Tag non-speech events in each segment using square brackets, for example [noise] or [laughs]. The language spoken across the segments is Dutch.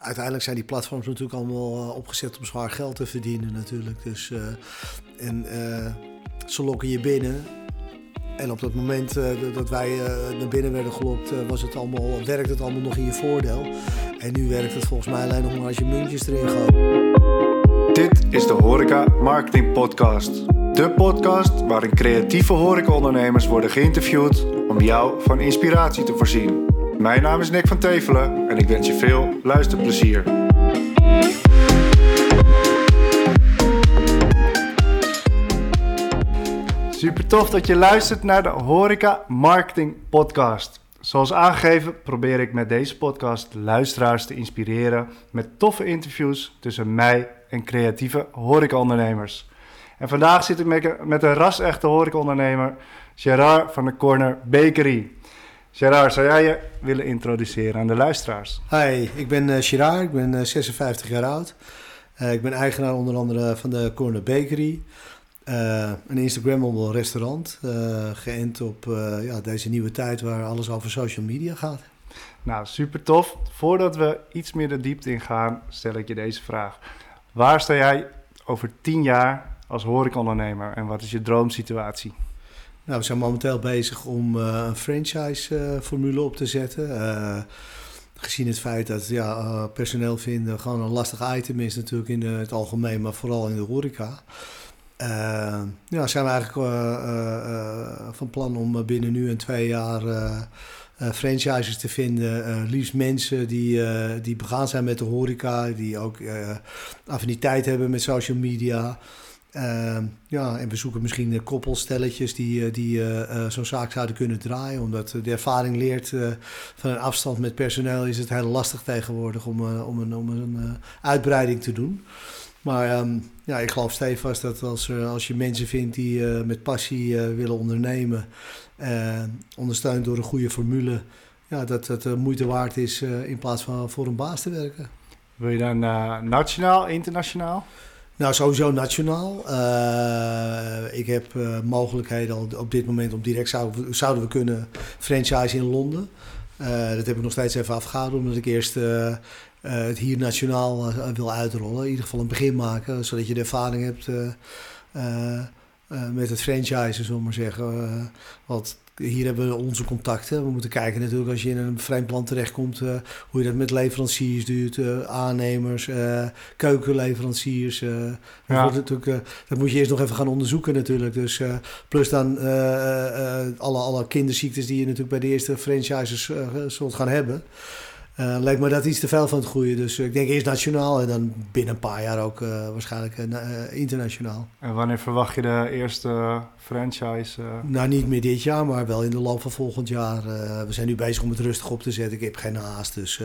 uiteindelijk zijn die platforms natuurlijk allemaal opgezet om zwaar geld te verdienen natuurlijk. Dus, en ze lokken je binnen. En op dat moment dat wij naar binnen werden gelokt, was het allemaal, werkte het allemaal nog in je voordeel. En nu werkt het volgens mij alleen nog maar als je muntjes erin gooit. Dit is de Horeca Marketing Podcast. De podcast waarin creatieve horecaondernemers worden geïnterviewd om jou van inspiratie te voorzien. Mijn naam is Nick van Tevelen en ik wens je veel luisterplezier. Super tof dat je luistert naar de Horeca Marketing Podcast. Zoals aangegeven probeer ik met deze podcast luisteraars te inspireren met toffe interviews tussen mij en creatieve horecaondernemers. En vandaag zit ik met een ras-echte horecaondernemer, Gerard van de Corner Bakery. Gerard, zou jij je willen introduceren aan de luisteraars? Hi, ik ben uh, Gerard, ik ben 56 eh, jaar oud. Uh, ik ben eigenaar onder andere van de Corner Bakery. Een Instagrammable restaurant, geënt op ja, deze nieuwe tijd waar alles over social media gaat. Nou, super tof. Voordat we iets meer de diepte ingaan, stel ik je deze vraag. Waar sta jij over tien jaar als horecaondernemer en wat is je droomsituatie? Nou, we zijn momenteel bezig om een franchise-formule op te zetten. gezien het feit dat ja, personeel vinden gewoon een lastig item is natuurlijk in het algemeen, maar vooral in de horeca. Ja, zijn we eigenlijk van plan om binnen nu en twee jaar franchises te vinden. liefst mensen die, die begaan zijn met de horeca, die ook affiniteit hebben met social media. Ehm, ja, en we zoeken misschien koppelstelletjes die, die zo'n zaak zouden kunnen draaien. Omdat de ervaring leert van een afstand met personeel is het heel lastig tegenwoordig om, om een, om een uitbreiding te doen. Maar um, ja, ik geloof stevast dat als, als je mensen vindt die uh, met passie uh, willen ondernemen, uh, ondersteund door een goede formule, ja, dat de moeite waard is in plaats van voor een baas te werken. Wil je dan nationaal, internationaal? Nou, sowieso nationaal. ik heb mogelijkheden al op dit moment om direct zouden, we kunnen franchise in Londen. dat heb ik nog steeds even afgehouden, omdat ik eerst het hier nationaal wil uitrollen. In ieder geval een begin maken, zodat je de ervaring hebt met het franchisen, zullen we maar zeggen. want hier hebben we onze contacten. We moeten kijken natuurlijk als je in een vreemd land terechtkomt, hoe je dat met leveranciers doet, aannemers, keukenleveranciers. Ja. Dat, natuurlijk, dat moet je eerst nog even gaan onderzoeken natuurlijk. Dus, plus dan alle, alle kinderziektes die je natuurlijk bij de eerste franchises zult gaan hebben. Uh, lijkt me dat iets te veel van het groeien. Dus ik denk eerst nationaal en dan binnen een paar jaar ook uh, waarschijnlijk uh, internationaal. En wanneer verwacht je de eerste franchise? Nou, niet meer dit jaar, maar wel in de loop van volgend jaar. we zijn nu bezig om het rustig op te zetten. Ik heb geen haast, dus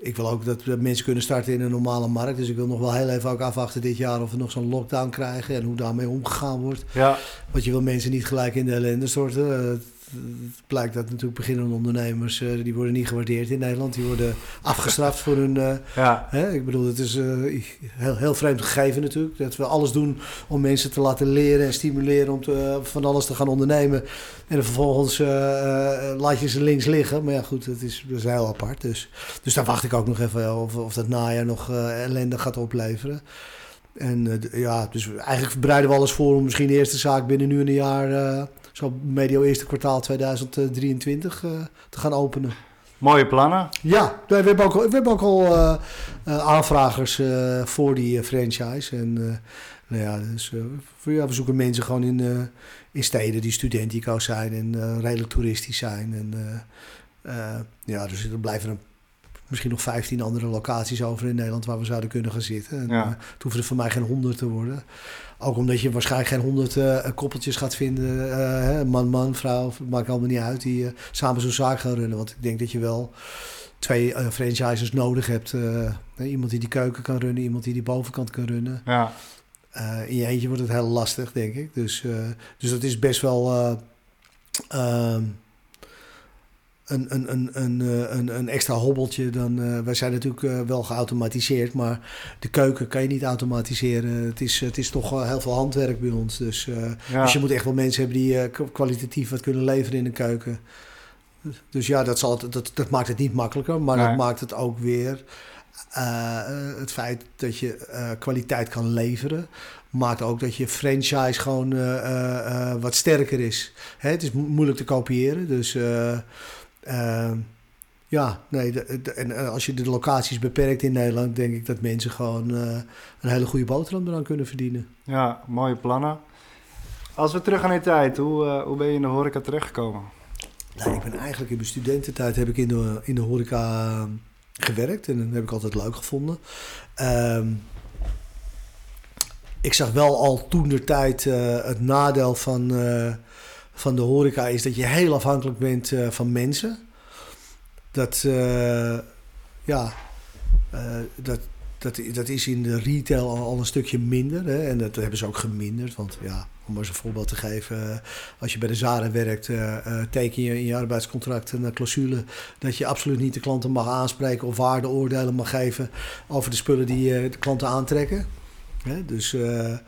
ik wil ook dat mensen kunnen starten in een normale markt. Dus ik wil nog wel heel even ook afwachten dit jaar of we nog zo'n lockdown krijgen en hoe daarmee omgegaan wordt. Ja. Want je wil mensen niet gelijk in de ellende storten het blijkt dat natuurlijk beginnende ondernemers, uh, die worden niet gewaardeerd in Nederland. Die worden afgestraft voor hun... Uh, [laughs] ja. hè? Ik bedoel, het is uh, heel, heel vreemd gegeven natuurlijk. Dat we alles doen om mensen te laten leren en stimuleren om te, van alles te gaan ondernemen. En vervolgens laat je ze links liggen. Maar ja, goed, dat is, dat is heel apart. Dus, dus daar wacht ik ook nog even of, of dat najaar nog ellende gaat opleveren. En ja, dus eigenlijk bereiden we alles voor om misschien de eerste zaak binnen nu een jaar zo medio eerste kwartaal 2023 uh, eh, te gaan openen. Mooie plannen. Ja, we hebben ook, we hebben ook al uh, aanvragers uh, voor die franchise. En nou ja, dus, ja, we zoeken mensen gewoon in, in steden die studentico zijn en redelijk toeristisch zijn. En, ja, dus er blijven er misschien nog 15 andere locaties over in Nederland waar we zouden kunnen gaan zitten. En, ja. het hoeven er voor mij geen 100 te worden. Ook omdat je waarschijnlijk geen honderd uh, koppeltjes gaat vinden, uh, man, man, vrouw, maakt allemaal niet uit, die uh, samen zo'n zaak gaan runnen. Want ik denk dat je wel twee franchisers nodig hebt. iemand die die keuken kan runnen, iemand die die bovenkant kan runnen. Ja. in je eentje wordt het heel lastig, denk ik. Dus, dus dat is best wel ehm, een, een, een, een, eh, een, een extra hobbeltje. Dan, uh, wij zijn natuurlijk uh, wel geautomatiseerd, maar de keuken kan je niet automatiseren. Het is, het is toch heel veel handwerk bij ons. Dus, uh, dus je moet echt wel mensen hebben die kwalitatief wat kunnen leveren in de keuken. Dus ja, dat, zal dat, dat maakt het niet makkelijker, maar Nee. dat maakt het ook weer. eh, het feit dat je eh, kwaliteit kan leveren, maakt ook dat je franchise gewoon eh, eh, eh, wat sterker is. Hè, het is mo- moeilijk te kopiëren, dus eh, ja, nee. de- de- en eh, als je de locaties beperkt in Nederland, denk ik dat mensen gewoon eh, een hele goede boterham eraan kunnen verdienen. Ja, mooie plannen. Als we terug gaan in de tijd, hoe, eh, hoe ben je in de horeca terechtgekomen? Nou, ik ben eigenlijk in mijn studententijd heb ik in de, in de horeca eh, gewerkt en dat heb ik altijd leuk gevonden. Ehm, ik zag wel al toen de tijd het nadeel van, van de horeca is dat je heel afhankelijk bent eh, van mensen. Dat, eh, ja, eh, dat, dat, dat is in de retail al, een stukje minder. Hè? En dat hebben ze ook geminderd. Want ja, om maar eens een voorbeeld te geven. Als je bij de Zara werkt, teken je in je arbeidscontract een clausule dat je absoluut niet de klanten mag aanspreken of waardeoordelen mag geven over de spullen die de klanten aantrekken. Hè, dus eh, eh,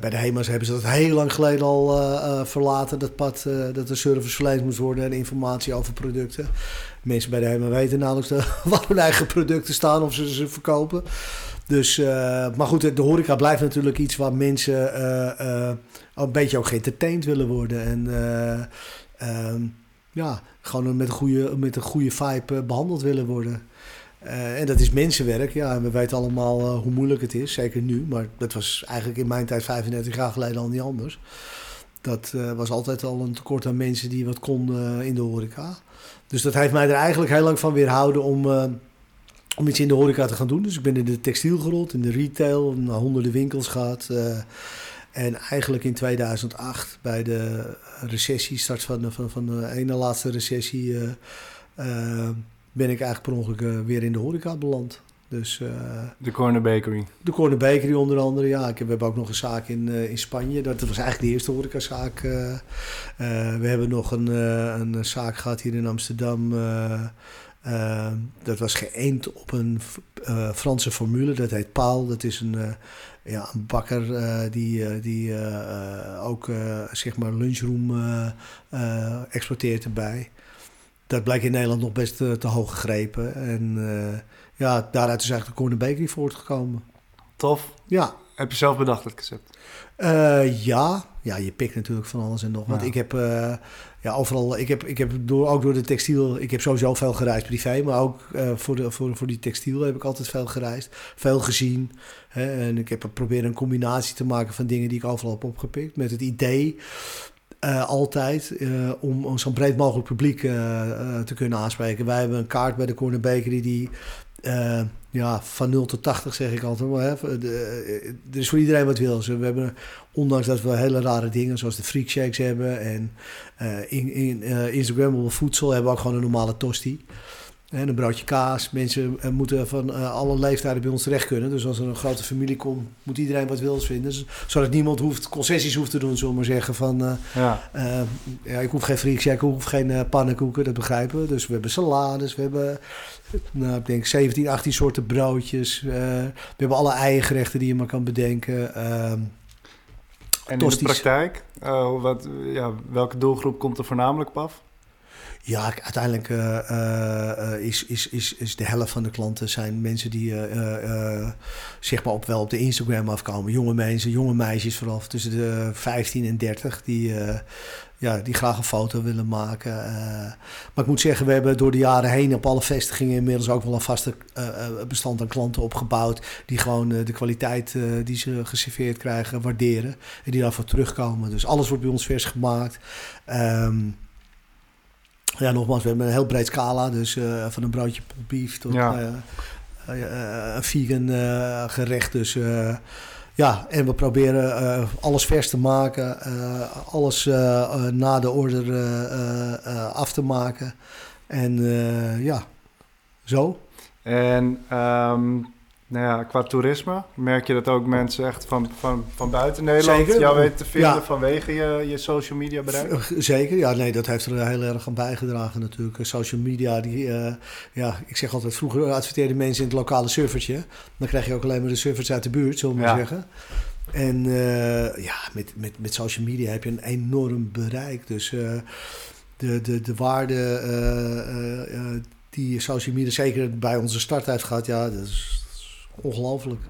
bij de HEMA's hebben ze dat heel lang geleden al eh, verlaten, dat pad, dat er service verleend moest worden en informatie over producten. Mensen bij de HEMA weten nauwelijks [laughs] de, waar hun eigen producten staan of ze ze verkopen. Dus, maar goed, de horeca blijft natuurlijk iets waar mensen een beetje ook geëntertained willen worden. En eh, ehm, ja, gewoon met een goede, met een goede vibe eh, behandeld willen worden. Eh, en dat is mensenwerk. Ja, en we weten allemaal eh, hoe moeilijk het is, zeker nu. Maar dat was eigenlijk in mijn tijd, 35 jaar geleden, al niet anders. Dat eh, was altijd al een tekort aan mensen die wat konden in de horeca. Dus dat heeft mij er eigenlijk heel lang van weerhouden om, om iets in de horeca te gaan doen. Dus ik ben in de textiel gerold, in de retail, naar honderden winkels gehad. eh, en eigenlijk in 2008, bij de recessie, start van van, van de ene laatste recessie, ben ik eigenlijk per ongeluk eh, weer in de horeca beland. Dus eh, De Corner Bakery. de Corner Bakery onder andere, ja. Ik heb, we hebben ook nog een zaak in, eh, in Spanje. Dat was eigenlijk de eerste horecazaak. we hebben nog een, een zaak gehad hier in Amsterdam. dat was geënt op een Franse formule. Dat heet Paal. Dat is een, ja, een bakker die, die ook zeg maar lunchroom exporteert erbij. Dat blijkt in Nederland nog best eh, te hoog gegrepen. En eh, ja, daaruit is eigenlijk de Corner Bakery voortgekomen. Tof. Ja, Heb je zelf bedacht het concept? eh, ja. ja, je pikt natuurlijk van alles en nog. Want Ja. ik heb ja, overal, ik heb, ik heb door, ook door de textiel, ik heb sowieso veel gereisd privé, maar ook voor, de, voor, voor die textiel heb ik altijd veel gereisd, veel gezien. Hè, en ik heb proberen een combinatie te maken van dingen die ik overal heb opgepikt. Met het idee eh, altijd eh, om, om zo'n breed mogelijk publiek eh, te kunnen aanspreken. Wij hebben een kaart bij de Corner Bakery die ja, van 0 tot 80 zeg ik altijd. Maar, de, er is voor iedereen wat wil. Dus we hebben, ondanks dat we hele rare dingen zoals de freak shakes hebben en in, in Instagrammable voedsel hebben we ook gewoon een normale tosti. En een broodje kaas. Mensen eh, moeten van eh, alle leeftijden bij ons terecht kunnen. Dus als er een grote familie komt, moet iedereen wat wils vinden. Dus, zodat niemand hoeft, concessies hoeft te doen, zullen we maar zeggen. Van, eh, Ja. ja, ik hoef geen freak ik hoef geen pannenkoeken, dat begrijpen we. Dus we hebben salades, we hebben, nou, ik denk 17, 18 soorten broodjes. we hebben alle eiengerechten die je maar kan bedenken. ehm, En in de praktijk, wat, ja, welke doelgroep komt er voornamelijk op af? Ja, uiteindelijk eh, eh, is, is, is, is de helft van de klanten zijn mensen die eh, zeg maar op, wel op de Instagram afkomen. Jonge mensen, jonge meisjes vooral tussen de 15 en 30 die, ja, die graag een foto willen maken. maar ik moet zeggen, we hebben door de jaren heen op alle vestigingen inmiddels ook wel een vaste bestand aan klanten opgebouwd. Die gewoon de kwaliteit die ze geserveerd krijgen waarderen en die daarvoor terugkomen. Dus alles wordt bij ons vers gemaakt. Ehm, ja, nogmaals, we hebben een heel breed scala. Dus eh, van een broodje beef tot Ja. eh, eh, eh, een vegan gerecht. Dus ja, en we proberen alles vers te maken. alles na de order af te maken. En ja, zo. En ehm, nou ja, qua toerisme, merk je dat ook mensen echt van, van, van buiten Nederland Zeker. jou weten te vinden Ja. vanwege je, je social media bereik? Zeker, ja, nee, dat heeft er heel erg aan bijgedragen natuurlijk. Social media, die, eh, ja, ik zeg altijd, vroeger adverteerden mensen in het lokale servertje. Dan krijg je ook alleen maar de servers uit de buurt, zullen we maar Ja. zeggen. En eh, ja, met, met, met social media heb je een enorm bereik. Dus, eh, de, de, de waarde die social media zeker bij onze start heeft gehad, ja, dat is ongelooflijk.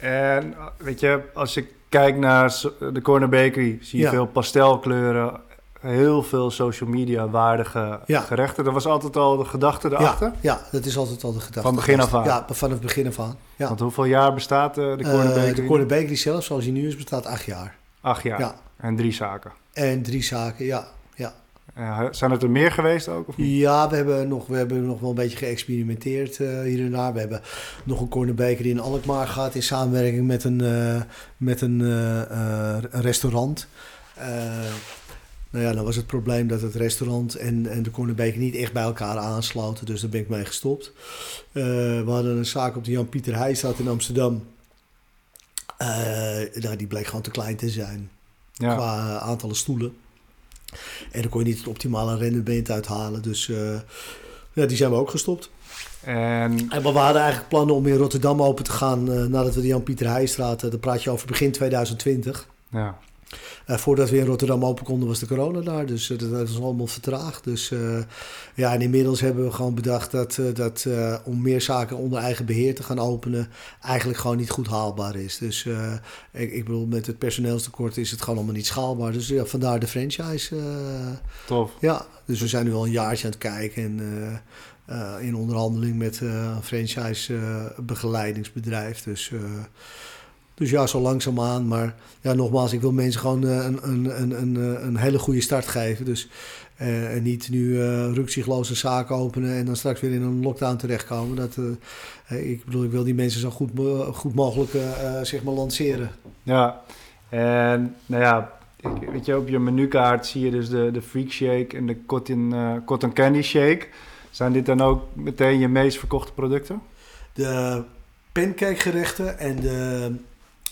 En eh, weet je, als ik kijk naar de Corner Bakery, zie je Ja. veel pastelkleuren, heel veel social media waardige Ja. gerechten. Dat was altijd al de gedachte erachter. Ja, ja, dat is altijd al de gedachte. Van begin af aan. Ja, van het begin af aan. Ja. Want hoeveel jaar bestaat eh, de Corner Eh, Bakery? de Corner Bakery zelf, zoals hij nu is, bestaat acht jaar. Acht jaar. Ja. En drie zaken. En drie zaken, ja. Eh, zijn het er meer geweest ook? Of niet? Ja, we hebben, nog, we hebben nog wel een beetje geëxperimenteerd eh, hier en daar. We hebben nog een corner bakery in Alkmaar gehad in samenwerking met een, eh, met een, restaurant. Nou ja, dan was het probleem dat het restaurant en, en de corner bakery niet echt bij elkaar aansloten. Dus daar ben ik mee gestopt. We hadden een zaak op de Jan-Pieter Heijstraat in Amsterdam. Nou, die bleek gewoon te klein te zijn Ja. qua aantallen stoelen. En dan kon je niet het optimale rendement uithalen. Dus eh, ja, die zijn we ook gestopt. En En we hadden eigenlijk plannen om in Rotterdam open te gaan eh, nadat we de Jan-Pieter Heijstraat, uh, daar praat je over begin 2020. ja. Eh, voordat we in Rotterdam open konden was de corona daar, dus eh, dat, is allemaal vertraagd. Dus eh, ja, en inmiddels hebben we gewoon bedacht dat, dat om meer zaken onder eigen beheer te gaan openen, eigenlijk gewoon niet goed haalbaar is. Dus ik, ik bedoel, met het personeelstekort is het gewoon allemaal niet schaalbaar. Dus ja, vandaar de franchise. tof. ja, dus we zijn nu al een jaartje aan het kijken en in onderhandeling met een franchise eh, begeleidingsbedrijf. Dus, dus ja, zo langzaamaan. Maar ja, nogmaals, ik wil mensen gewoon eh, een, een, een, een, eh, een hele goede start geven. Dus eh, en niet nu rukzichtloos een zaak openen en dan straks weer in een lockdown terechtkomen. Dat, ik bedoel, ik wil die mensen zo goed, goed mogelijk zeg maar lanceren. Ja. En nou ja, ik, weet je, op je menukaart zie je dus de, de Freak Shake en de Cotton, cotton Candy Shake. Zijn dit dan ook meteen je meest verkochte producten? De pancakegerechten en de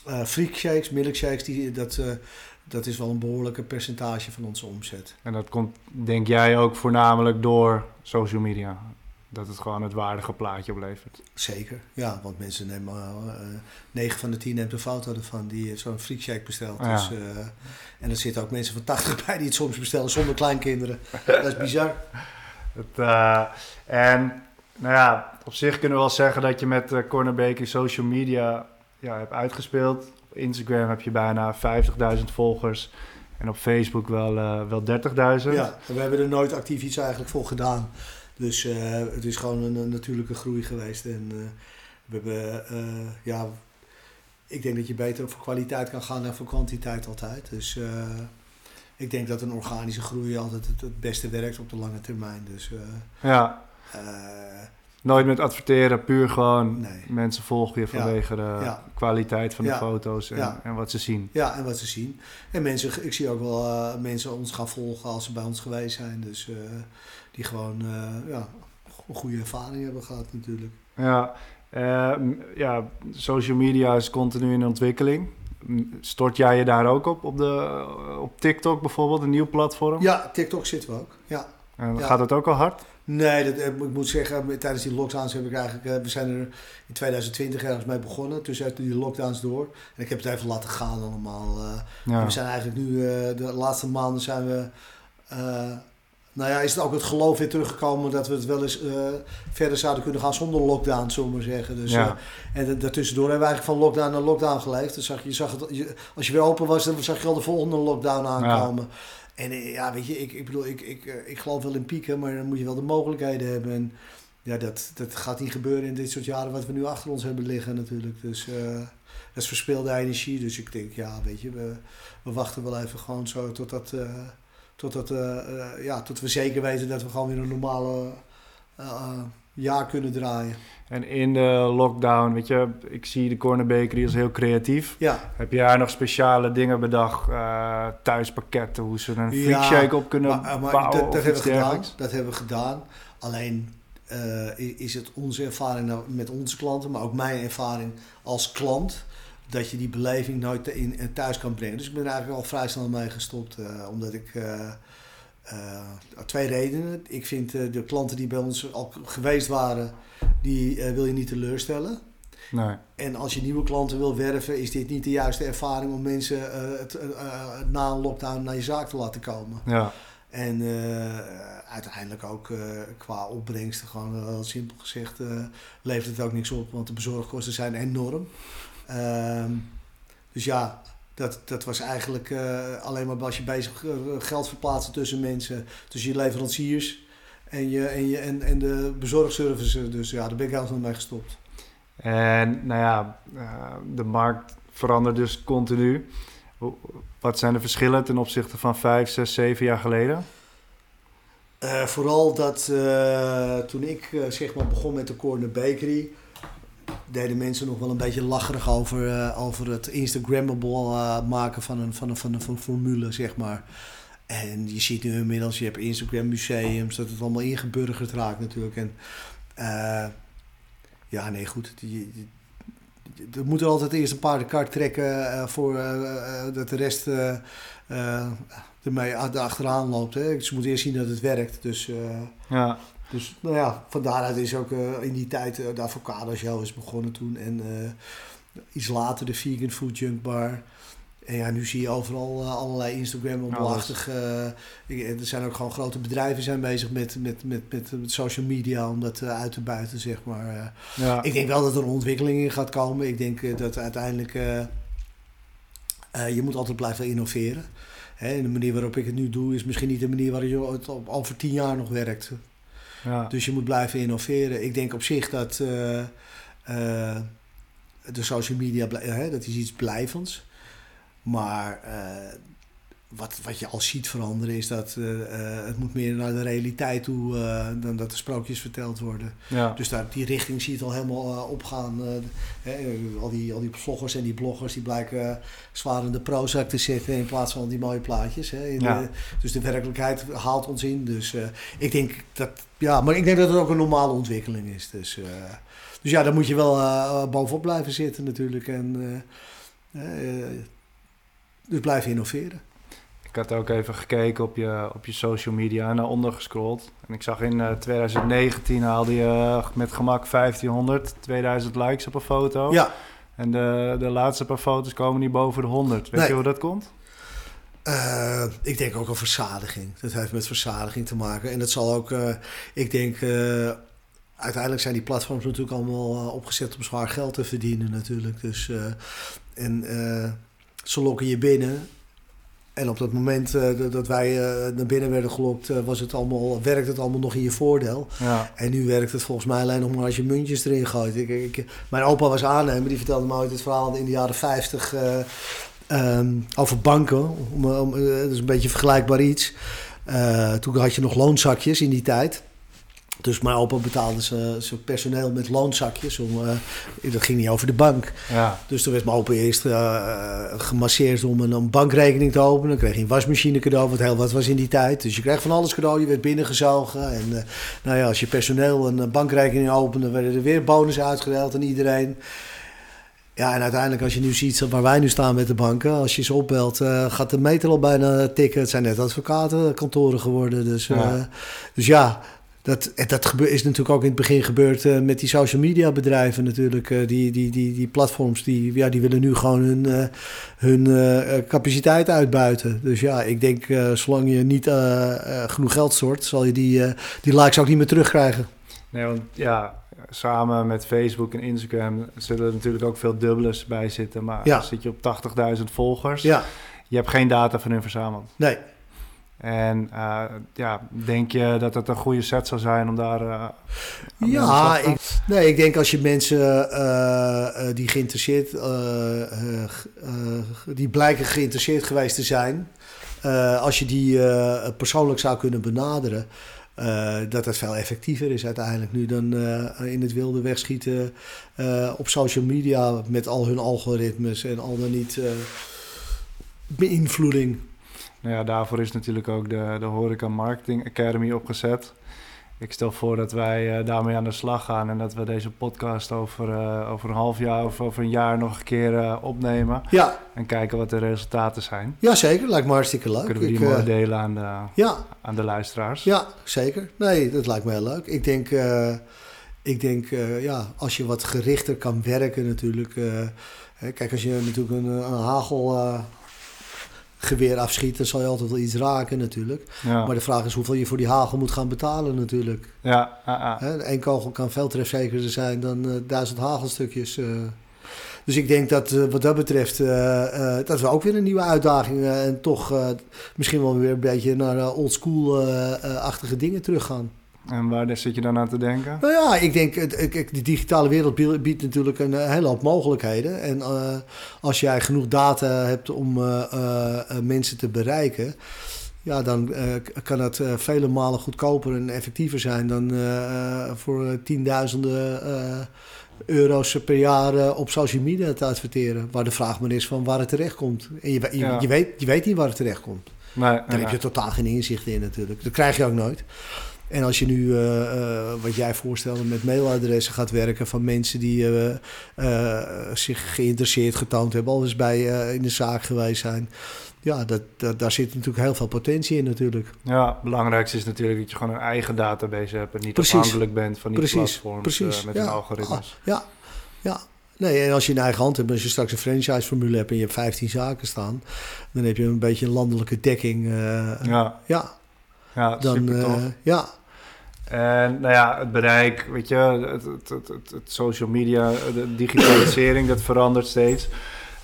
eh freak shakes, milkshakes, die, dat, eh, dat is wel een behoorlijke percentage van onze omzet. En dat komt, denk jij, ook voornamelijk door social media. Dat het gewoon het waardige plaatje oplevert. Zeker, ja, want mensen nemen, eh 9 van de 10 neemt een foto ervan die zo'n freak shake bestelt. Ja. Dus, en er zitten ook mensen van 80 bij die het soms bestellen zonder kleinkinderen. [laughs] dat is bizar. Het, en nou ja, op zich kunnen we wel zeggen dat je met uh, Corner Bakery social media ja, hebt uitgespeeld. Op Instagram heb je bijna 50.000 volgers. En op Facebook wel, uh, wel 30.000. Ja, we hebben er nooit actief iets eigenlijk voor gedaan. Dus uh, het is gewoon een, een, natuurlijke groei geweest. En uh, we hebben, ja, ik denk dat je beter voor kwaliteit kan gaan dan voor kwantiteit altijd. Dus ik denk dat een organische groei altijd het, het beste werkt op de lange termijn. Dus ja. Nooit met adverteren, puur gewoon nee. mensen volgen je vanwege ja. de ja. kwaliteit van de Ja. foto's en, en, wat ze zien. Ja, en wat ze zien. En mensen, ik zie ook wel uh, mensen ons gaan volgen als ze bij ons geweest zijn. Dus uh, die gewoon uh, ja, een goede ervaring hebben gehad natuurlijk. Ja, ja, social media is continu in ontwikkeling. Stort jij je daar ook op, op, de, op TikTok bijvoorbeeld, een nieuw platform? Ja, TikTok zitten we ook, ja. En gaat het ook al hard? Nee, dat, ik moet zeggen, tijdens die lockdowns heb ik eigenlijk... We zijn er in 2020 ergens mee begonnen, tussen die lockdowns door. En ik heb het even laten gaan allemaal. Uh, ja. We zijn eigenlijk nu, de laatste maanden zijn we... Nou ja, is het ook het geloof weer teruggekomen dat we het wel eens uh, verder zouden kunnen gaan zonder lockdown, zullen we maar zeggen. Dus, ja. uh, en daartussendoor hebben we eigenlijk van lockdown naar lockdown geleefd. Dus zag je, zag het, je, als je weer open was, dan zag je al de volgende lockdown aankomen. Ja. En uh, ja, weet je, ik, ik bedoel, ik, ik, ik geloof wel in pieken, maar dan moet je wel de mogelijkheden hebben. En ja, dat, dat gaat niet gebeuren in dit soort jaren wat we nu achter ons hebben liggen natuurlijk. Dus uh, dat is verspeelde energie. Dus ik denk, ja, weet je, we, we wachten wel even gewoon zo totdat... Uh, Totdat, uh, ja, tot we zeker weten dat we gewoon weer een normale jaar kunnen draaien. En in de lockdown, weet je, ik zie de Corner Bakery als heel creatief. Ja. Heb je daar nog speciale dingen bedacht? Uh, thuispakketten, hoe ze een freak shake op kunnen maar, maar bouwen? Dat, dat hebben we gedaan. Dat hebben we gedaan. Alleen uh, is het onze ervaring nou met onze klanten, maar ook mijn ervaring als klant dat je die beleving nooit in, thuis kan brengen. Dus ik ben er eigenlijk al vrij snel mee gestopt. Uh, omdat ik... Uh, uh, twee redenen. Ik vind de klanten die bij ons al geweest waren... die wil je niet teleurstellen. Nee. En als je nieuwe klanten wil werven... is dit niet de juiste ervaring om mensen het, na een lockdown naar je zaak te laten komen. Ja. En uiteindelijk ook qua opbrengsten, gewoon heel simpel gezegd, levert het ook niks op, want de bezorgkosten zijn enorm. Ehm, dus ja, dat, dat was eigenlijk alleen maar als je bezig geld verplaatsen tussen mensen, tussen je leveranciers en, je, en, je, en, en de bezorgservice. Dus ja, daar ben ik helemaal mee gestopt. En nou ja, de markt verandert dus continu. Wat zijn de verschillen ten opzichte van vijf, zes, zeven jaar geleden? Uh, vooral dat uh, toen ik uh, zeg maar begon met de Corner Bakery, deden mensen nog wel een beetje lacherig over, over het Instagrammable maken van een, van, een, van, een, van een formule, zeg maar. En je ziet nu inmiddels, je hebt Instagram museums, dat het allemaal ingeburgerd raakt natuurlijk. En ja, nee, goed. Die, er moet er altijd eerst een paardenkart trekken uh, voor uh, dat de rest ermee achteraan loopt. Hè. Dus je moet eerst zien dat het werkt. Dus, ja. Dus nou ja, van daaruit is ook in die tijd de avocado show is begonnen toen. En iets later de vegan food junk bar. En ja, nu zie je overal uh, allerlei Instagram-achtige... Uh, er zijn ook gewoon grote bedrijven zijn bezig met, met, met, met, met social media om dat uh, uit te buiten, zeg maar. Ja. Ik denk wel dat er een ontwikkeling in gaat komen. Ik denk dat uiteindelijk... je moet altijd blijven innoveren. Hè, en de manier waarop ik het nu doe is misschien niet de manier waarop je het over tien jaar nog werkt. Ja. Dus je moet blijven innoveren. Ik denk op zich dat de social media, dat is iets blijvends. Maar uh, wat, wat je al ziet veranderen is dat uh, uh, het moet meer naar de realiteit toe dan dat de sprookjes verteld worden. Ja. Dus daar, die richting zie je het al helemaal opgaan. al, die, al die vloggers en die bloggers die blijken zwaar in de Prozac te zitten in plaats van die mooie plaatjes. Hè. Ja. De, dus de werkelijkheid haalt ons in. Dus ik denk dat, ja, maar ik denk dat het ook een normale ontwikkeling is. Dus, dus ja, daar moet je wel bovenop blijven zitten natuurlijk. En dus blijf innoveren. Ik had ook even gekeken op je, op je social media en naar onder gescrolld. En ik zag in uh, eh, 2019 haalde je uh, met gemak 1500, 2000 likes op een foto. Ja. En de, de laatste paar foto's komen niet boven de 100. Weet je hoe dat komt? Uh, ik denk ook een verzadiging. Dat heeft met verzadiging te maken. En dat zal ook, ik denk, uiteindelijk zijn die platforms natuurlijk allemaal opgezet om zwaar geld te verdienen natuurlijk. Dus, en ze lokken je binnen. En op dat moment uh, dat wij uh, naar binnen werden gelokt, uh, was het allemaal, werkt het allemaal nog in je voordeel. Ja. En nu werkt het volgens mij alleen nog maar als je muntjes erin gooit. Ik, ik, mijn opa was aannemer, die vertelde me ooit het verhaal in de jaren 50 um, ehm, over banken. Om, om, dat is een beetje vergelijkbaar iets. toen had je nog loonzakjes in die tijd. Dus mijn opa betaalde zijn personeel met loonzakjes. Om, uh, dat ging niet over de bank. Ja. Dus toen werd mijn opa eerst uh, gemasseerd om een, een, bankrekening te openen. Dan kreeg je een wasmachine cadeau, wat heel wat was in die tijd. Dus je kreeg van alles cadeau, je werd binnengezogen. En uh, nou ja, als je personeel een bankrekening opende, werden er weer bonussen uitgedeeld aan iedereen. Ja, en uiteindelijk als je nu ziet waar wij nu staan met de banken, als je ze opbelt, uh, gaat de meter al bijna tikken. Het zijn net advocatenkantoren geworden. Dus ja, dus ja dat, dat is natuurlijk ook in het begin gebeurd uh, met die social media bedrijven natuurlijk. Uh, die, die, die, die platforms die, ja, die willen nu gewoon hun, uh, hun capaciteit uitbuiten. Dus ja, ik denk zolang je niet genoeg geld stort, zal je die, die likes ook niet meer terugkrijgen. Nee, want ja, samen met Facebook en Instagram zullen er natuurlijk ook veel dubbelers bij zitten. Maar ja. zit je op 80.000 volgers, ja. je hebt geen data van hun verzameld. Nee, en uh, ja, denk je dat het een goede set zou zijn om daar. Uh, ja, ik, nee, ik denk als je mensen uh, die geïnteresseerd, die blijken geïnteresseerd geweest te zijn, als je die persoonlijk zou kunnen benaderen, dat het veel effectiever is uiteindelijk nu dan in het wilde wegschieten op social media met al hun algoritmes en al dan niet beïnvloeding. Nou ja, daarvoor is natuurlijk ook de, de Horeca Marketing Academy opgezet. Ik stel voor dat wij uh, daarmee aan de slag gaan en dat we deze podcast over, uh, over een half jaar of over een jaar nog een keer uh, opnemen. Ja. En kijken wat de resultaten zijn. Ja, zeker. Lijkt me hartstikke leuk. Kunnen we die mooi delen aan de, ja. aan de luisteraars? Ja, zeker. Nee, dat lijkt me heel leuk. Ik denk, ik denk ja, als je wat gerichter kan werken natuurlijk. kijk, als je natuurlijk een, een hagel geweer afschiet, dan zal je altijd wel iets raken natuurlijk. Ja. Maar de vraag is hoeveel je voor die hagel moet gaan betalen natuurlijk. ja, Eén kogel kan veel trefzekerder zijn dan eh, duizend hagelstukjes. eh. Dus ik denk dat eh, wat dat betreft, dat we ook weer een nieuwe uitdaging en toch misschien wel weer een beetje naar oldschool-achtige dingen teruggaan. En waar zit je dan aan te denken? Nou ja, ik denk, de digitale wereld bie- biedt natuurlijk een eh, hele hoop mogelijkheden. En eh, als jij genoeg data hebt om eh, mensen te bereiken, ja, dan kan het vele malen goedkoper en effectiever zijn dan voor tienduizenden euro's per jaar op social media te adverteren. Waar de vraag maar is van waar het terecht komt. En je, je, Ja. je, weet, je weet niet waar het terecht komt. Nee, Daar heb je totaal geen inzicht in natuurlijk. Dat krijg je ook nooit. En als je nu, eh, eh, wat jij voorstelde, met mailadressen gaat werken van mensen die eh, zich geïnteresseerd getoond hebben, al eens bij in de zaak geweest zijn. Ja, dat, dat, daar zit natuurlijk heel veel potentie in natuurlijk. Ja, het belangrijkste is natuurlijk dat je gewoon een eigen database hebt en niet Precies. afhankelijk bent van die Precies, platforms precies, met ja. hun algoritmes. Ah, ja, ja. Nee, en als je in eigen hand hebt, als je straks een franchise-formule hebt en je hebt 15 zaken staan, dan heb je een beetje een landelijke dekking. Ja, ja, ja dan, eh, ja, En nou ja, het bereik, weet je, het, het, het, social media, de digitalisering, dat verandert steeds.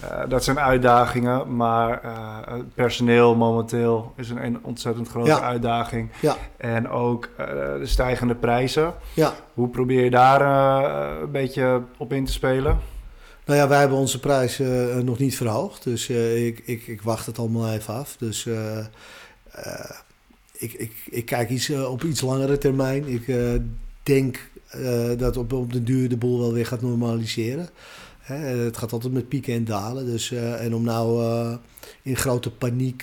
Eh, dat zijn uitdagingen, maar eh, het personeel momenteel is een, een ontzettend grote Ja. uitdaging. Ja. En ook eh, de stijgende prijzen. ja. Hoe probeer je daar een beetje op in te spelen? Nou ja, wij hebben onze prijs eh, nog niet verhoogd. Dus ik, ik, ik wacht het allemaal even af. Dus ik, ik, ik kijk iets, eh, op iets langere termijn. Ik eh, denk eh, dat op, op de duur de boel wel weer gaat normaliseren. Hè, het gaat altijd met pieken en dalen. Dus, en om nou in grote paniek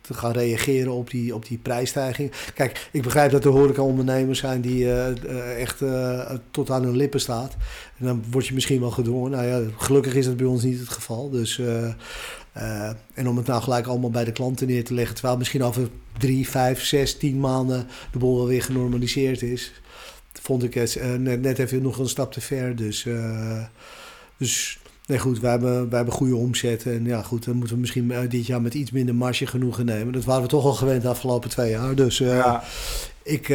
te gaan reageren op die, op die prijsstijging. Kijk, ik begrijp dat er horecaondernemers zijn die echt tot aan hun lippen staat. En dan word je misschien wel gedwongen. Nou ja, gelukkig is dat bij ons niet het geval. Dus, eh, en om het nou gelijk allemaal bij de klanten neer te leggen, terwijl misschien over drie, vijf, zes, tien maanden de boel wel weer genormaliseerd is, vond ik het eh, net, net even nog een stap te ver. Dus, eh, dus nee goed, wij hebben, wij hebben goede omzet. En ja goed, dan moeten we misschien dit jaar met iets minder marge genoegen nemen. Dat waren we toch al gewend de afgelopen twee jaar. Dus ja, ik,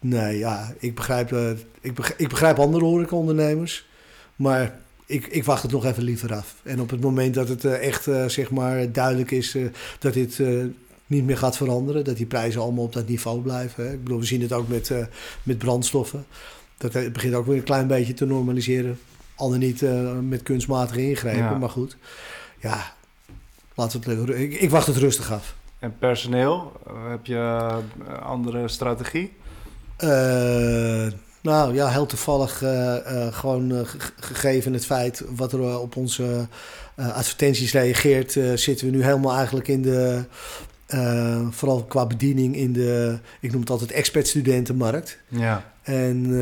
nee, ja, ik begrijp, ik begrijp, ik begrijp andere horecaondernemers, maar ik, ik wacht het nog even liever af. En op het moment dat het eh, echt, eh, zeg maar, duidelijk is eh, dat dit niet meer gaat veranderen, dat die prijzen allemaal op dat niveau blijven. Hè. Ik bedoel, we zien het ook met, met brandstoffen. Dat begint ook weer een klein beetje te normaliseren. Al dan niet met kunstmatige ingrepen, Ja. maar goed. Ja, laten we het, ik, ik wacht het rustig af. en personeel, heb je andere strategie? Eh, nou ja, heel toevallig eh, eh, gewoon eh, ge- gegeven het feit wat er op onze advertenties reageert, zitten we nu helemaal eigenlijk in de, vooral qua bediening in de, ik noem het altijd expert-studentenmarkt. Ja, En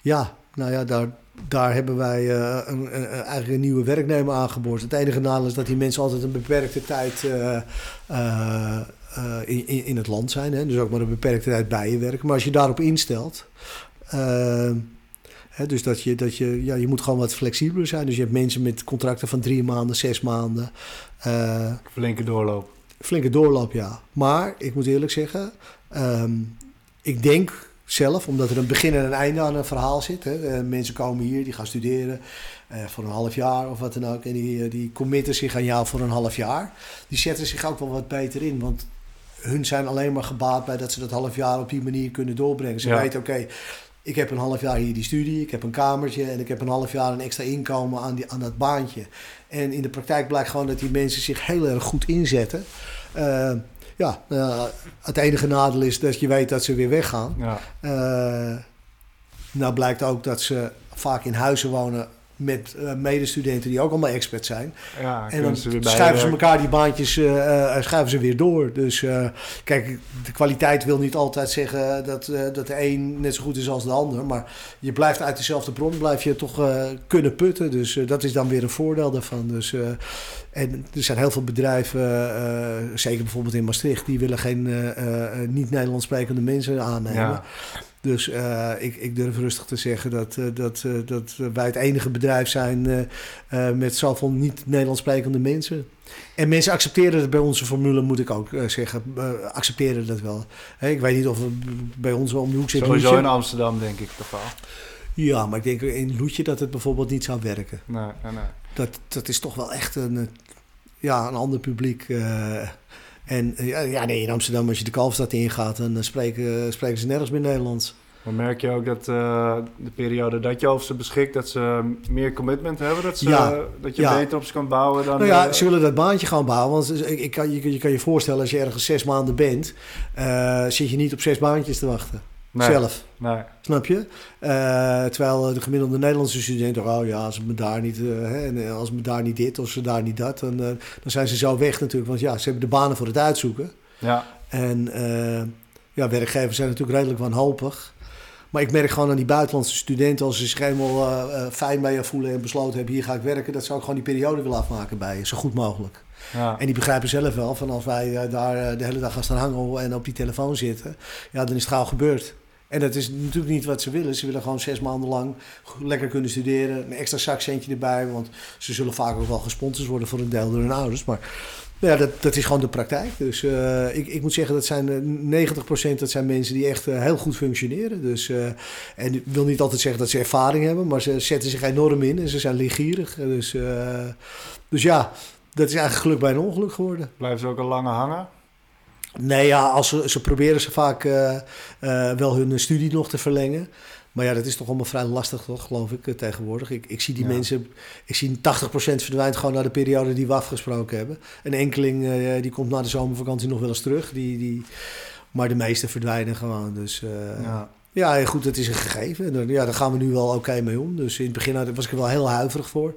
ja, nou ja, daar, daar hebben wij eh, een, een- eigenlijk een nieuwe werknemer aangeboord. Het enige nadeel is dat die mensen altijd een beperkte tijd eh, eh, in, in, het land zijn. Hè? Dus ook maar een beperkte tijd bij je werken. Maar als je daarop instelt... hè, dus dat je, dat je, ja, je moet gewoon wat flexibeler zijn. Dus je hebt mensen met contracten van drie maanden, zes maanden. flinke doorloop. flinke doorloop, ja. Maar ik moet eerlijk zeggen, ehm, ik denk zelf, omdat er een begin en een einde aan een verhaal zit. Hè. Eh, mensen komen hier, die gaan studeren eh, voor een half jaar of wat dan ook. En die, eh, die committen zich aan jou voor een half jaar. Die zetten zich ook wel wat beter in, want hun zijn alleen maar gebaat bij dat ze dat half jaar op die manier kunnen doorbrengen. Ze Ja. weten, oké, ik heb een half jaar hier die studie, ik heb een kamertje en ik heb een half jaar een extra inkomen aan, die, aan dat baantje. En in de praktijk blijkt gewoon dat die mensen zich heel erg goed inzetten. Ja, eh, het enige nadeel is dat je weet dat ze weer weggaan. Ja, Eh, nou blijkt ook dat ze vaak in huizen wonen met eh, medestudenten die ook allemaal expert zijn. ja En dan ze schuiven ze elkaar die baantjes eh, eh, schuiven ze weer door. Dus kijk, de kwaliteit wil niet altijd zeggen dat, dat de een net zo goed is als de ander. Maar je blijft uit dezelfde bron, blijf je toch kunnen putten. Dus dat is dan weer een voordeel daarvan. Dus, en er zijn heel veel bedrijven, zeker bijvoorbeeld in Maastricht, die willen geen niet-Nederlands sprekende mensen aannemen. Ja, Dus uh, ik, ik durf rustig te zeggen dat, uh, dat, uh, dat wij het enige bedrijf zijn met zoveel niet-Nederlands sprekende mensen. En mensen accepteren het bij onze formule, moet ik ook zeggen. accepteren dat wel. Hey, ik weet niet of het bij ons om de hoek zit. Sowieso in Amsterdam, denk ik toch wel. Ja, maar ik denk in Loetje dat het bijvoorbeeld niet zou werken. Nee, nee, nee. Dat, dat is toch wel echt een, ja, een ander publiek. En ja, nee, in Amsterdam, als je de Kalfstad ingaat, dan spreken, spreken ze nergens meer Nederlands. Maar merk je ook dat uh, de periode dat je over ze beschikt, dat ze meer commitment hebben? Dat, ze, ja, dat je beter op ze kan bouwen dan... Nou ja, uh, ze willen dat baantje gaan bouwen. Want ik, ik kan, je, je kan je voorstellen, als je ergens zes maanden bent, zit je niet op zes baantjes te wachten. Nee, zelf. Nee. Snap je? Uh, terwijl de gemiddelde Nederlandse student, oh ja, als me daar niet, uh, hè, en als me daar niet dit of ze daar niet dat, dan, uh, dan zijn ze zo weg natuurlijk. Want ja, ze hebben de banen voor het uitzoeken. Ja. En ja, werkgevers zijn natuurlijk redelijk wanhopig. Maar ik merk gewoon aan die buitenlandse studenten, als ze zich helemaal fijn bij je voelen en besloten hebben, hier ga ik werken, dat zou ik gewoon die periode willen afmaken bij je, zo goed mogelijk. Ja. En die begrijpen zelf wel van als wij daar de hele dag gaan staan hangen en op die telefoon zitten, ja, dan is het gauw gebeurd. En dat is natuurlijk niet wat ze willen. Ze willen gewoon zes maanden lang lekker kunnen studeren. Een extra zakcentje erbij. Want ze zullen vaak ook wel gesponsord worden voor een deel door hun ouders. Maar ja, dat, dat is gewoon de praktijk. Dus uh, ik, ik moet zeggen, dat zijn 90% dat zijn mensen die echt uh, heel goed functioneren. Dus, en ik wil niet altijd zeggen dat ze ervaring hebben. Maar ze zetten zich enorm in en ze zijn leergierig. Dus, dus ja, dat is eigenlijk geluk bij een ongeluk geworden. Blijven ze ook al langer hangen? Nee, ja, als ze, ze proberen ze vaak uh, uh, wel hun studie nog te verlengen. Maar ja, dat is toch allemaal vrij lastig, toch, geloof ik, tegenwoordig. Ik, ik zie die ja. mensen, ik zie 80% verdwijnt gewoon naar de periode die we afgesproken hebben. Een enkeling uh, die komt na de zomervakantie nog wel eens terug. Die, die, maar de meeste verdwijnen gewoon. Dus ja. ja, goed, het is een gegeven. En ja, daar gaan we nu wel oké okay mee om. Dus in het begin was ik er wel heel huiverig voor.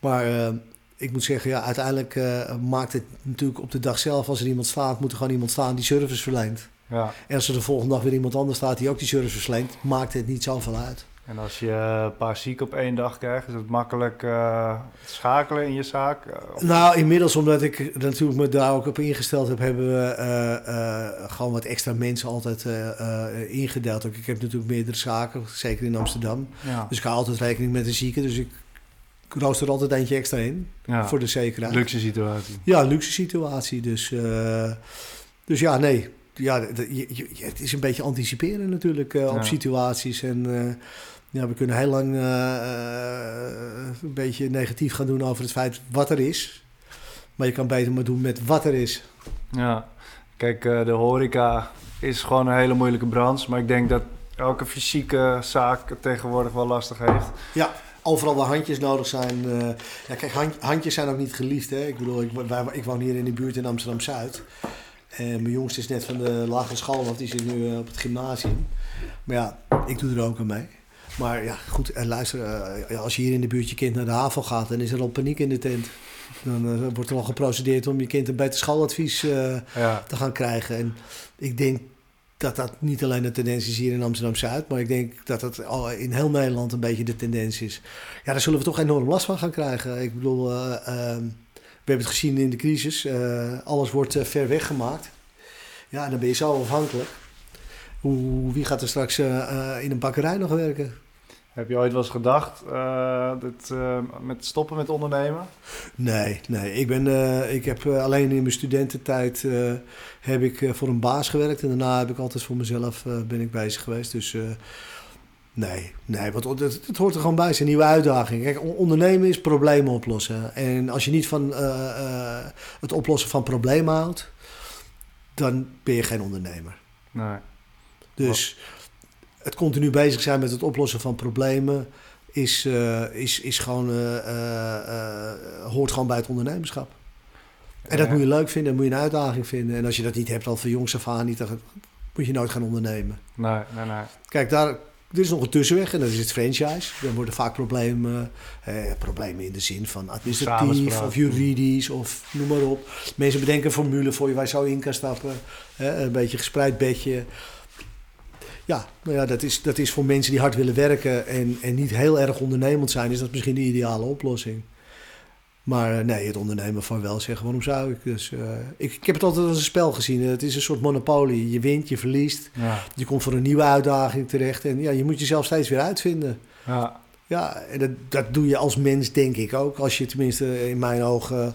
Maar ik moet zeggen, ja, uiteindelijk uh, maakt het natuurlijk op de dag zelf, als er iemand staat, moet er gewoon iemand staan die service verleent. Ja. En als er de volgende dag weer iemand anders staat die ook die service verleent, maakt het niet zoveel uit. En als je een paar ziek op één dag krijgt, is het makkelijk uh, schakelen in je zaak? Of? Nou, inmiddels, omdat ik natuurlijk me daar ook op ingesteld heb, hebben we uh, uh, gewoon wat extra mensen altijd ingedeeld. Ik heb natuurlijk meerdere zaken, zeker in Amsterdam. Ja. Dus ik hou altijd rekening met een zieke. Dus ik rooster er altijd eentje extra in. Ja, voor de zekerheid. Luxe situatie. Ja, luxe situatie. Dus, uh, dus ja, nee. Ja, je, je, het is een beetje anticiperen natuurlijk uh, ja. op situaties. En uh, ja, we kunnen heel lang een beetje negatief gaan doen over het feit wat er is. Maar je kan beter maar doen met wat er is. Ja, kijk, de horeca is gewoon een hele moeilijke branche. Maar ik denk dat elke fysieke zaak het tegenwoordig wel lastig heeft. Ja overal waar handjes nodig zijn. Uh, ja, kijk, hand, handjes zijn ook niet geliefd. Hè? Ik bedoel, ik, wij, ik woon hier in de buurt in Amsterdam Zuid. En mijn jongste is net van de lagere school, want die zit nu uh, op het gymnasium. Maar ja, ik doe er ook aan mee. Maar ja, goed, en luister, uh, als je hier in de buurt je kind naar de haven gaat, dan is er al paniek in de tent. Dan wordt er al geprocedeerd om je kind een beter schooladvies ja. te gaan krijgen. En ik denk dat dat niet alleen de tendens is hier in Amsterdam-Zuid, maar ik denk dat dat in heel Nederland een beetje de tendens is. Ja, daar zullen we toch enorm last van gaan krijgen. Ik bedoel, uh, uh, we hebben het gezien in de crisis, uh, alles wordt ver weggemaakt. Ja, dan ben je zo afhankelijk. Hoe, wie gaat er straks in een bakkerij nog werken? Heb je ooit wel eens gedacht uh, dat, uh, met stoppen met ondernemen? Nee, nee. Ik, ben, uh, ik heb alleen in mijn studententijd heb ik voor een baas gewerkt. En daarna heb ik altijd voor mezelf ben ik bezig geweest. Dus nee, nee want het, het, hoort er gewoon bij. Het is een nieuwe uitdaging. Kijk, ondernemen is problemen oplossen. En als je niet van het oplossen van problemen houdt, dan ben je geen ondernemer. Nee. Dus... Wat? Het continu bezig zijn met het oplossen van problemen is, uh, is, is gewoon, uh, uh, hoort gewoon bij het ondernemerschap. En dat moet je leuk vinden, moet je een uitdaging vinden. En als je dat niet hebt al van jongs af aan niet, dan moet je nooit gaan ondernemen. Nee, nee, nee. Kijk, daar, er is nog een tussenweg en dat is het franchise. Dan worden vaak problemen, eh, problemen in de zin van administratief of juridisch of noem maar op. Mensen bedenken een formule voor je waar je zo in kan stappen. Eh, een beetje gespreid bedje. Ja, nou ja dat, is, dat is voor mensen die hard willen werken en, en niet heel erg ondernemend zijn, is dat misschien de ideale oplossing. Maar eh, nee, het ondernemen van wel zeggen, waarom zou ik? Dus, uh, ik, ik heb het altijd als een spel gezien. Het is een soort monopolie. Je wint, je verliest. Ja. Je komt voor een nieuwe uitdaging terecht. En ja, je moet jezelf steeds weer uitvinden. Ja. Ja, en dat, dat doe je als mens denk ik ook. Als je tenminste in mijn ogen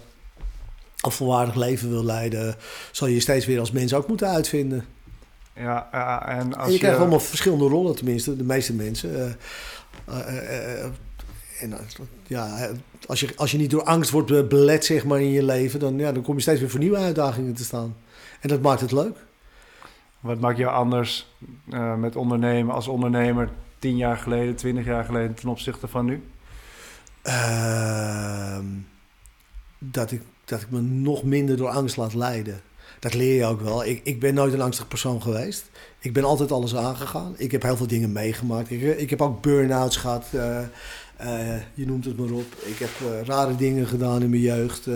een volwaardig leven wil leiden... zal je je steeds weer als mens ook moeten uitvinden. Ja, ja en als En je, krijgt allemaal verschillende rollen, tenminste, de meeste mensen. Uh, uh, uh, en ja, als je, als je niet door angst wordt belet zeg maar, in je leven, dan, ja, dan kom je steeds weer voor nieuwe uitdagingen te staan. En dat maakt het leuk. Wat maakt jou anders met ondernemen als ondernemer tien jaar geleden, twintig jaar geleden ten opzichte van nu? Ehm, dat, ik, dat ik me nog minder door angst laat leiden. Dat leer je ook wel. Ik, ik ben nooit een angstig persoon geweest. Ik ben altijd alles aangegaan. Ik heb heel veel dingen meegemaakt. Ik, heb ook burn-outs gehad. Uh, uh, je noemt het maar op. Ik heb uh, rare dingen gedaan in mijn jeugd.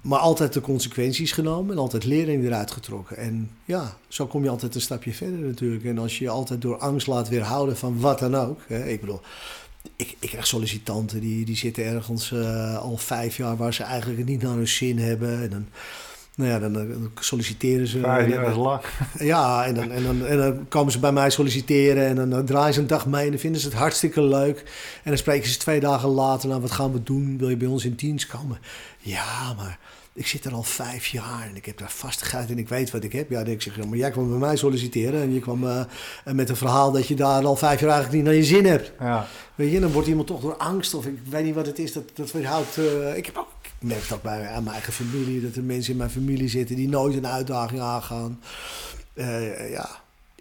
maar altijd de consequenties genomen en altijd lering eruit getrokken. En ja, zo kom je altijd een stapje verder natuurlijk. En als je je altijd door angst laat weerhouden van wat dan ook. Hè, ik bedoel, ik, ik krijg sollicitanten die, die zitten ergens al vijf jaar waar ze eigenlijk niet naar hun zin hebben. En dan nou ja, dan, dan solliciteren ze. Ja, en, dat is lang. Ja, en dan, en, dan, en dan komen ze bij mij solliciteren en dan, dan draaien ze een dag mee en dan vinden ze het hartstikke leuk. En dan spreken ze twee dagen later, nou wat gaan we doen? Wil je bij ons in dienst komen? Ja, maar ik zit er al vijf jaar en ik heb daar vastigheid en ik weet wat ik heb. Ja, ik zeg, maar jij kwam bij mij solliciteren en je kwam uh, met een verhaal dat je daar al vijf jaar eigenlijk niet naar je zin hebt. Ja. Weet je, dan wordt iemand toch door angst of ik weet niet wat het is, dat, dat weerhoudt. Uh, ik heb ook ik merk dat bij aan mijn eigen familie, dat er mensen in mijn familie zitten die nooit een uitdaging aangaan. Uh, ja,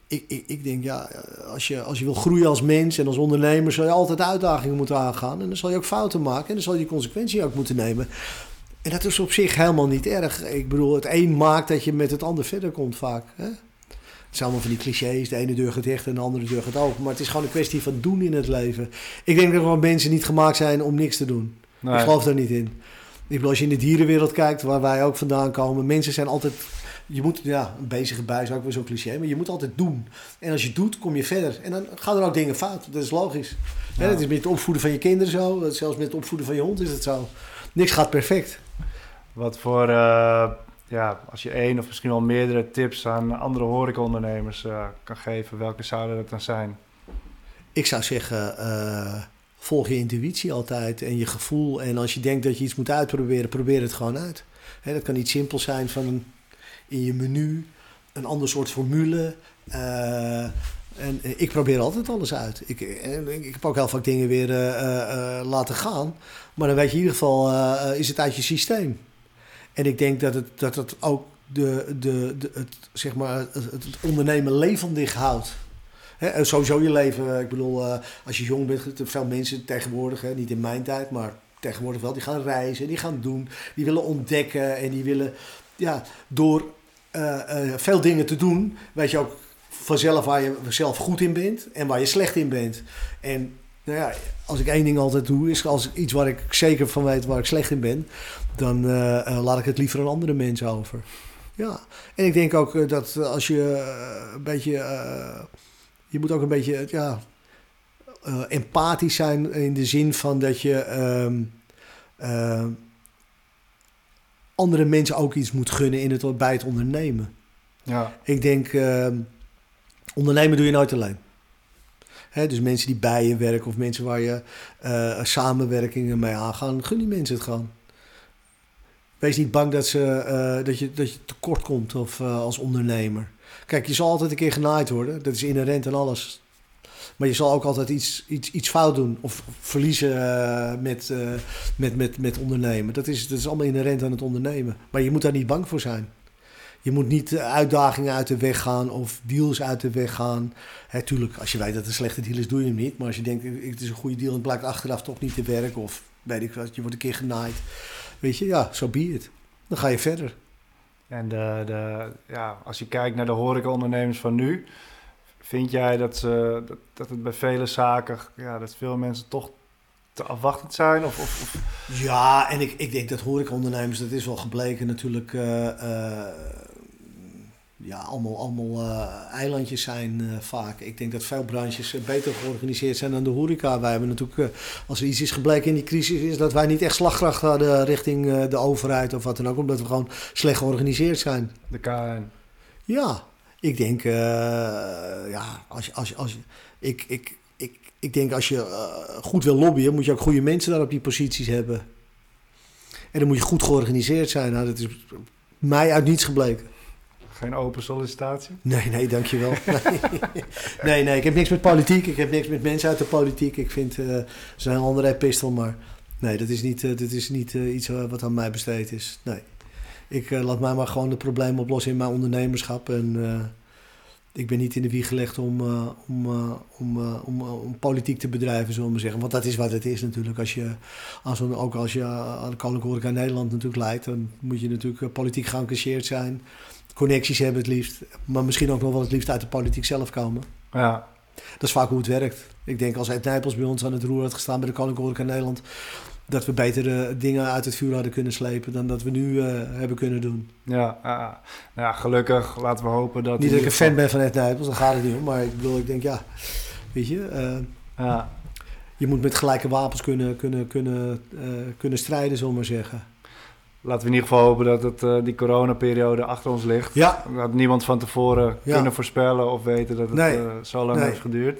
ik, ik, ik denk ja, als je, als je wil groeien als mens en als ondernemer, zal je altijd uitdagingen moeten aangaan. En dan zal je ook fouten maken en dan zal je consequentie ook moeten nemen. En dat is op zich helemaal niet erg. Ik bedoel, het een maakt dat je met het ander verder komt vaak. Hè? Het zijn allemaal van die clichés. De ene deur gaat dicht en de andere deur gaat open. Maar het is gewoon een kwestie van doen in het leven. Ik denk dat gewoon mensen niet gemaakt zijn om niks te doen. Nee. Ik geloof daar niet in. Ik bedoel, als je in de dierenwereld kijkt, waar wij ook vandaan komen, mensen zijn altijd. Je moet, ja, een bezige bij is ook weer zo'n cliché, maar je moet altijd doen. En als je doet, kom je verder. En dan gaan er ook dingen fout. Dat is logisch. Ja. dat is met het opvoeden van je kinderen zo. Zelfs met het opvoeden van je hond is het zo. Niks gaat perfect. Wat voor, uh, ja, als je één of misschien wel meerdere tips aan andere horecaondernemers uh, kan geven, welke zouden dat dan zijn? Ik zou zeggen, uh, volg je intuïtie altijd en je gevoel. En als je denkt dat je iets moet uitproberen, probeer het gewoon uit. Hè, dat kan iets simpels zijn van in je menu, een ander soort formule. Uh, en ik probeer altijd alles uit. Ik, ik heb ook heel vaak dingen weer laten gaan. Maar dan weet je in ieder geval, is het uit je systeem. En ik denk dat het, dat het ook de, de, de, het, zeg maar, het, het ondernemen levendig houdt. He, sowieso je leven. Ik bedoel, uh, als je jong bent, veel mensen tegenwoordig, hè, niet in mijn tijd, maar tegenwoordig wel, die gaan reizen, die gaan doen, die willen ontdekken en die willen, ja, door uh, veel dingen te doen, weet je ook vanzelf waar je zelf goed in bent en waar je slecht in bent. En nou ja, als ik één ding altijd doe, is als iets waar ik zeker van weet waar ik slecht in ben, dan laat ik het liever aan andere mensen over. Ja, en ik denk ook dat als je een beetje je moet ook een beetje ja, uh, empathisch zijn in de zin van dat je uh, uh, andere mensen ook iets moet gunnen in het, bij het ondernemen. Ja. Ik denk, ehm, ondernemen doe je nooit alleen. Dus mensen die bij je werken of mensen waar je uh, samenwerkingen mee aangaan, gun die mensen het gewoon. Wees niet bang dat, ze, uh, dat, je, dat je tekort komt of, uh, als ondernemer. Kijk, je zal altijd een keer genaaid worden. Dat is inherent en alles. Maar je zal ook altijd iets, iets, iets fout doen of verliezen uh, met, uh, met, met, met ondernemen. Dat is, dat is allemaal inherent aan het ondernemen. Maar je moet daar niet bang voor zijn. Je moet niet uitdagingen uit de weg gaan of deals uit de weg gaan. Tuurlijk, als je weet dat het een slechte deal is, doe je hem niet. Maar als je denkt, het is een goede deal en het blijkt achteraf toch niet te werken... of weet ik wat, je wordt een keer genaaid. Weet je, ja, zo so be it. Dan ga je verder. En de, de, ja, als je kijkt naar de horecaondernemers van nu, vind jij dat, dat, het bij vele zaken, ja, dat veel mensen toch te afwachtend zijn? Of, of. Ja, en ik, ik denk dat horecaondernemers, dat is wel gebleken natuurlijk, uh, uh, ja, allemaal, allemaal eh, eilandjes zijn eh, vaak. Ik denk dat veel branches eh, beter georganiseerd zijn dan de horeca. Wij hebben natuurlijk, als er iets is gebleken in die crisis, is dat wij niet echt slagkracht hadden richting de overheid of wat dan ook, omdat we gewoon slecht georganiseerd zijn. De KN. Ja, ik denk, ja, als je, als als ik, ik, ik, ik denk als je goed wil lobbyen, moet je ook goede mensen daar op die posities hebben. En dan moet je goed georganiseerd zijn. Nou, dat is mij uit niets gebleken. Geen open sollicitatie? Nee, nee, dankjewel. Nee. [laughs] [laughs] nee, nee, ik heb niks met politiek. Ik heb niks met mensen uit de politiek. Ik vind, eh ze zijn een andere epistel, maar nee, dat is niet, eh, dat is niet eh, iets wat aan mij besteed is. Nee. Ik laat mij maar gewoon de problemen oplossen in mijn ondernemerschap. En ik ben niet in de wieg gelegd om, om, om, om, om politiek te bedrijven, zullen we maar zeggen. Want dat is wat het is natuurlijk. Als je, als, een- ook als je aan de Koninklijke Horeca Nederland natuurlijk leidt, dan moet je natuurlijk politiek geëngageerd zijn. Connecties hebben het liefst. Maar misschien ook nog wel het liefst uit de politiek zelf komen. Ja, Dat is vaak hoe het werkt. Ik denk als Ed Nijpels bij ons aan het roer had gestaan bij de Koninklijke Nederland... dat we betere dingen uit het vuur hadden kunnen slepen dan dat we nu eh, hebben kunnen doen. ja. Nou ja, gelukkig laten we hopen dat... Niet dat ik een fan ben van Ed Nijpels, daar gaat het niet om. Maar ik bedoel, ik denk ja, weet je... eh, Ja, je moet met gelijke wapens kunnen, kunnen, kunnen, eh, kunnen strijden, zullen we maar zeggen. Laten we in ieder geval hopen dat het, eh, die coronaperiode achter ons ligt. Ja, Dat niemand van tevoren Ja. kunnen voorspellen of weten dat het Nee. eh, zo lang Nee. heeft geduurd.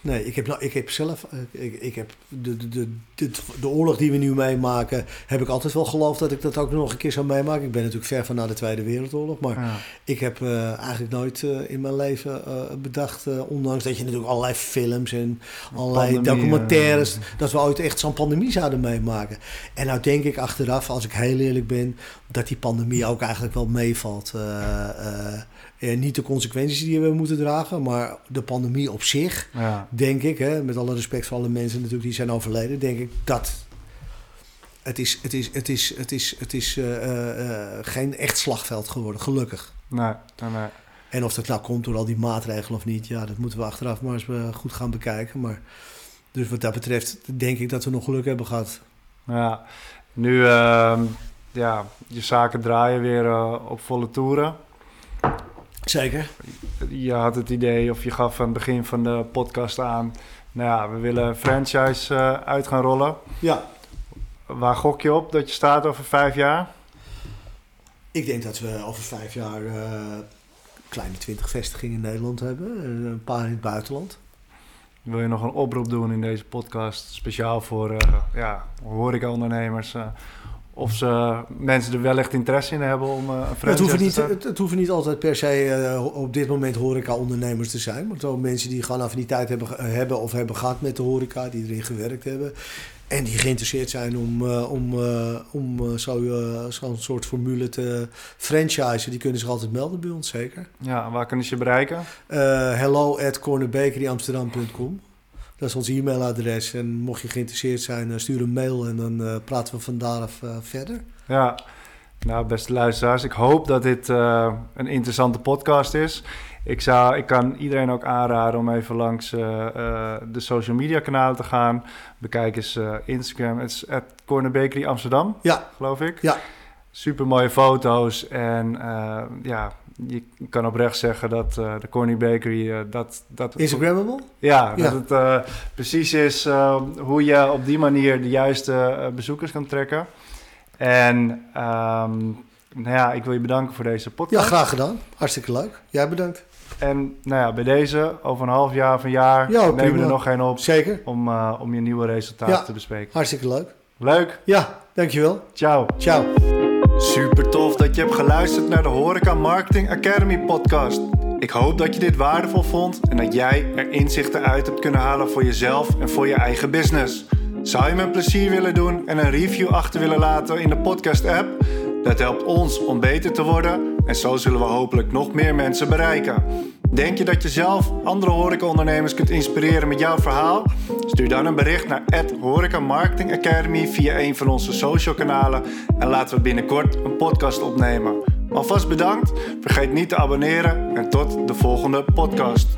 Nee, ik heb, nou- ik heb zelf, eh, ik, ik heb de, de, de, de, de oorlog die we nu meemaken, heb ik altijd wel geloofd dat ik dat ook nog een keer zou meemaken. Ik ben natuurlijk ver van na de Tweede Wereldoorlog, maar Ja. ik heb eh, eigenlijk nooit eh, in mijn leven bedacht, ondanks dat je natuurlijk allerlei films en allerlei Pandemie, documentaires, dat we ooit echt zo'n pandemie zouden meemaken. En nou denk ik achteraf, als ik heel eerlijk ben, dat die pandemie ook eigenlijk wel meevalt. Eh, niet de consequenties die we moeten dragen, maar de pandemie op zich ja. denk ik, hè, met alle respect voor alle mensen natuurlijk die zijn overleden, denk ik dat het is, het is, het is, het is, het is eh, eh, geen echt slagveld geworden, gelukkig. Nee, nee, nee. En of dat nou komt door al die maatregelen of niet, ja, dat moeten we achteraf maar eens goed gaan bekijken. Maar, dus wat dat betreft denk ik dat we nog geluk hebben gehad. Ja, nu ehm, ja, je zaken draaien weer op volle toeren. Zeker. Je had het idee, of je gaf aan het begin van de podcast aan... Nou ja, we willen franchise eh, uit gaan rollen. Ja, Waar gok je op dat je staat over vijf jaar? ik denk dat we over vijf jaar eh, kleine twintig vestigingen in Nederland hebben. en Een paar in het buitenland. Wil je nog een oproep doen in deze podcast? Speciaal voor eh ja, horeca-ondernemers. Of ze mensen er wellicht interesse in hebben om eh, een franchise Het te niet, starten? het, het hoeven niet altijd per se eh, op dit moment horeca-ondernemers te zijn. Maar het ook mensen die gewoon affiniteit hebben, ge- hebben of hebben gehad met de horeca, die erin gewerkt hebben. En die geïnteresseerd zijn om, eh, om, eh, om eh, zo, eh, zo'n soort formule te franchisen. Die kunnen zich altijd melden bij ons, zeker. Ja, en waar kunnen ze je bereiken? Eh hello at cornerbakeryamsterdam.com. Dat is ons e-mailadres. En mocht je geïnteresseerd zijn, eh, stuur een mail en dan eh, praten we vandaar uh, verder. Ja, nou beste luisteraars, ik hoop dat dit eh, een interessante podcast is. Ik, zou, ik kan iedereen ook aanraden om even langs eh, eh, de social media kanalen te gaan. Bekijk eens eh, Instagram, het is at Corner Bakery Amsterdam, Ja, geloof ik. Ja. Super mooie foto's en eh, ja, je kan oprecht zeggen dat eh, de Corny Bakery, eh, dat, dat Instagrammable? ja, Ja. dat het eh, precies is eh, hoe je op die manier de juiste bezoekers kan trekken. En ehm, nou ja, ik wil je bedanken voor deze Ja, podcast. graag gedaan. Hartstikke leuk. Jij bedankt. En nou ja, bij deze, over een half jaar of een jaar, Ja, nemen we er nog geen op Zeker. om, eh, om je nieuwe resultaten Ja. te bespreken. Hartstikke leuk. Leuk, Ja, dankjewel. ciao. Ciao. Super dat je hebt geluisterd naar de Horeca Marketing Academy podcast. Ik hoop dat je dit waardevol vond en dat jij er inzichten uit hebt kunnen halen voor jezelf en voor je eigen business. Zou je me een plezier willen doen en een review achter willen laten in de podcast app? Dat helpt ons om beter te worden en zo zullen we hopelijk nog meer mensen bereiken. Denk je dat je zelf andere horecaondernemers kunt inspireren met jouw verhaal? Stuur dan een bericht naar Horeca Marketing Academy via een van onze social kanalen en laten we binnenkort een podcast opnemen. Alvast bedankt, vergeet niet te abonneren en tot de volgende podcast.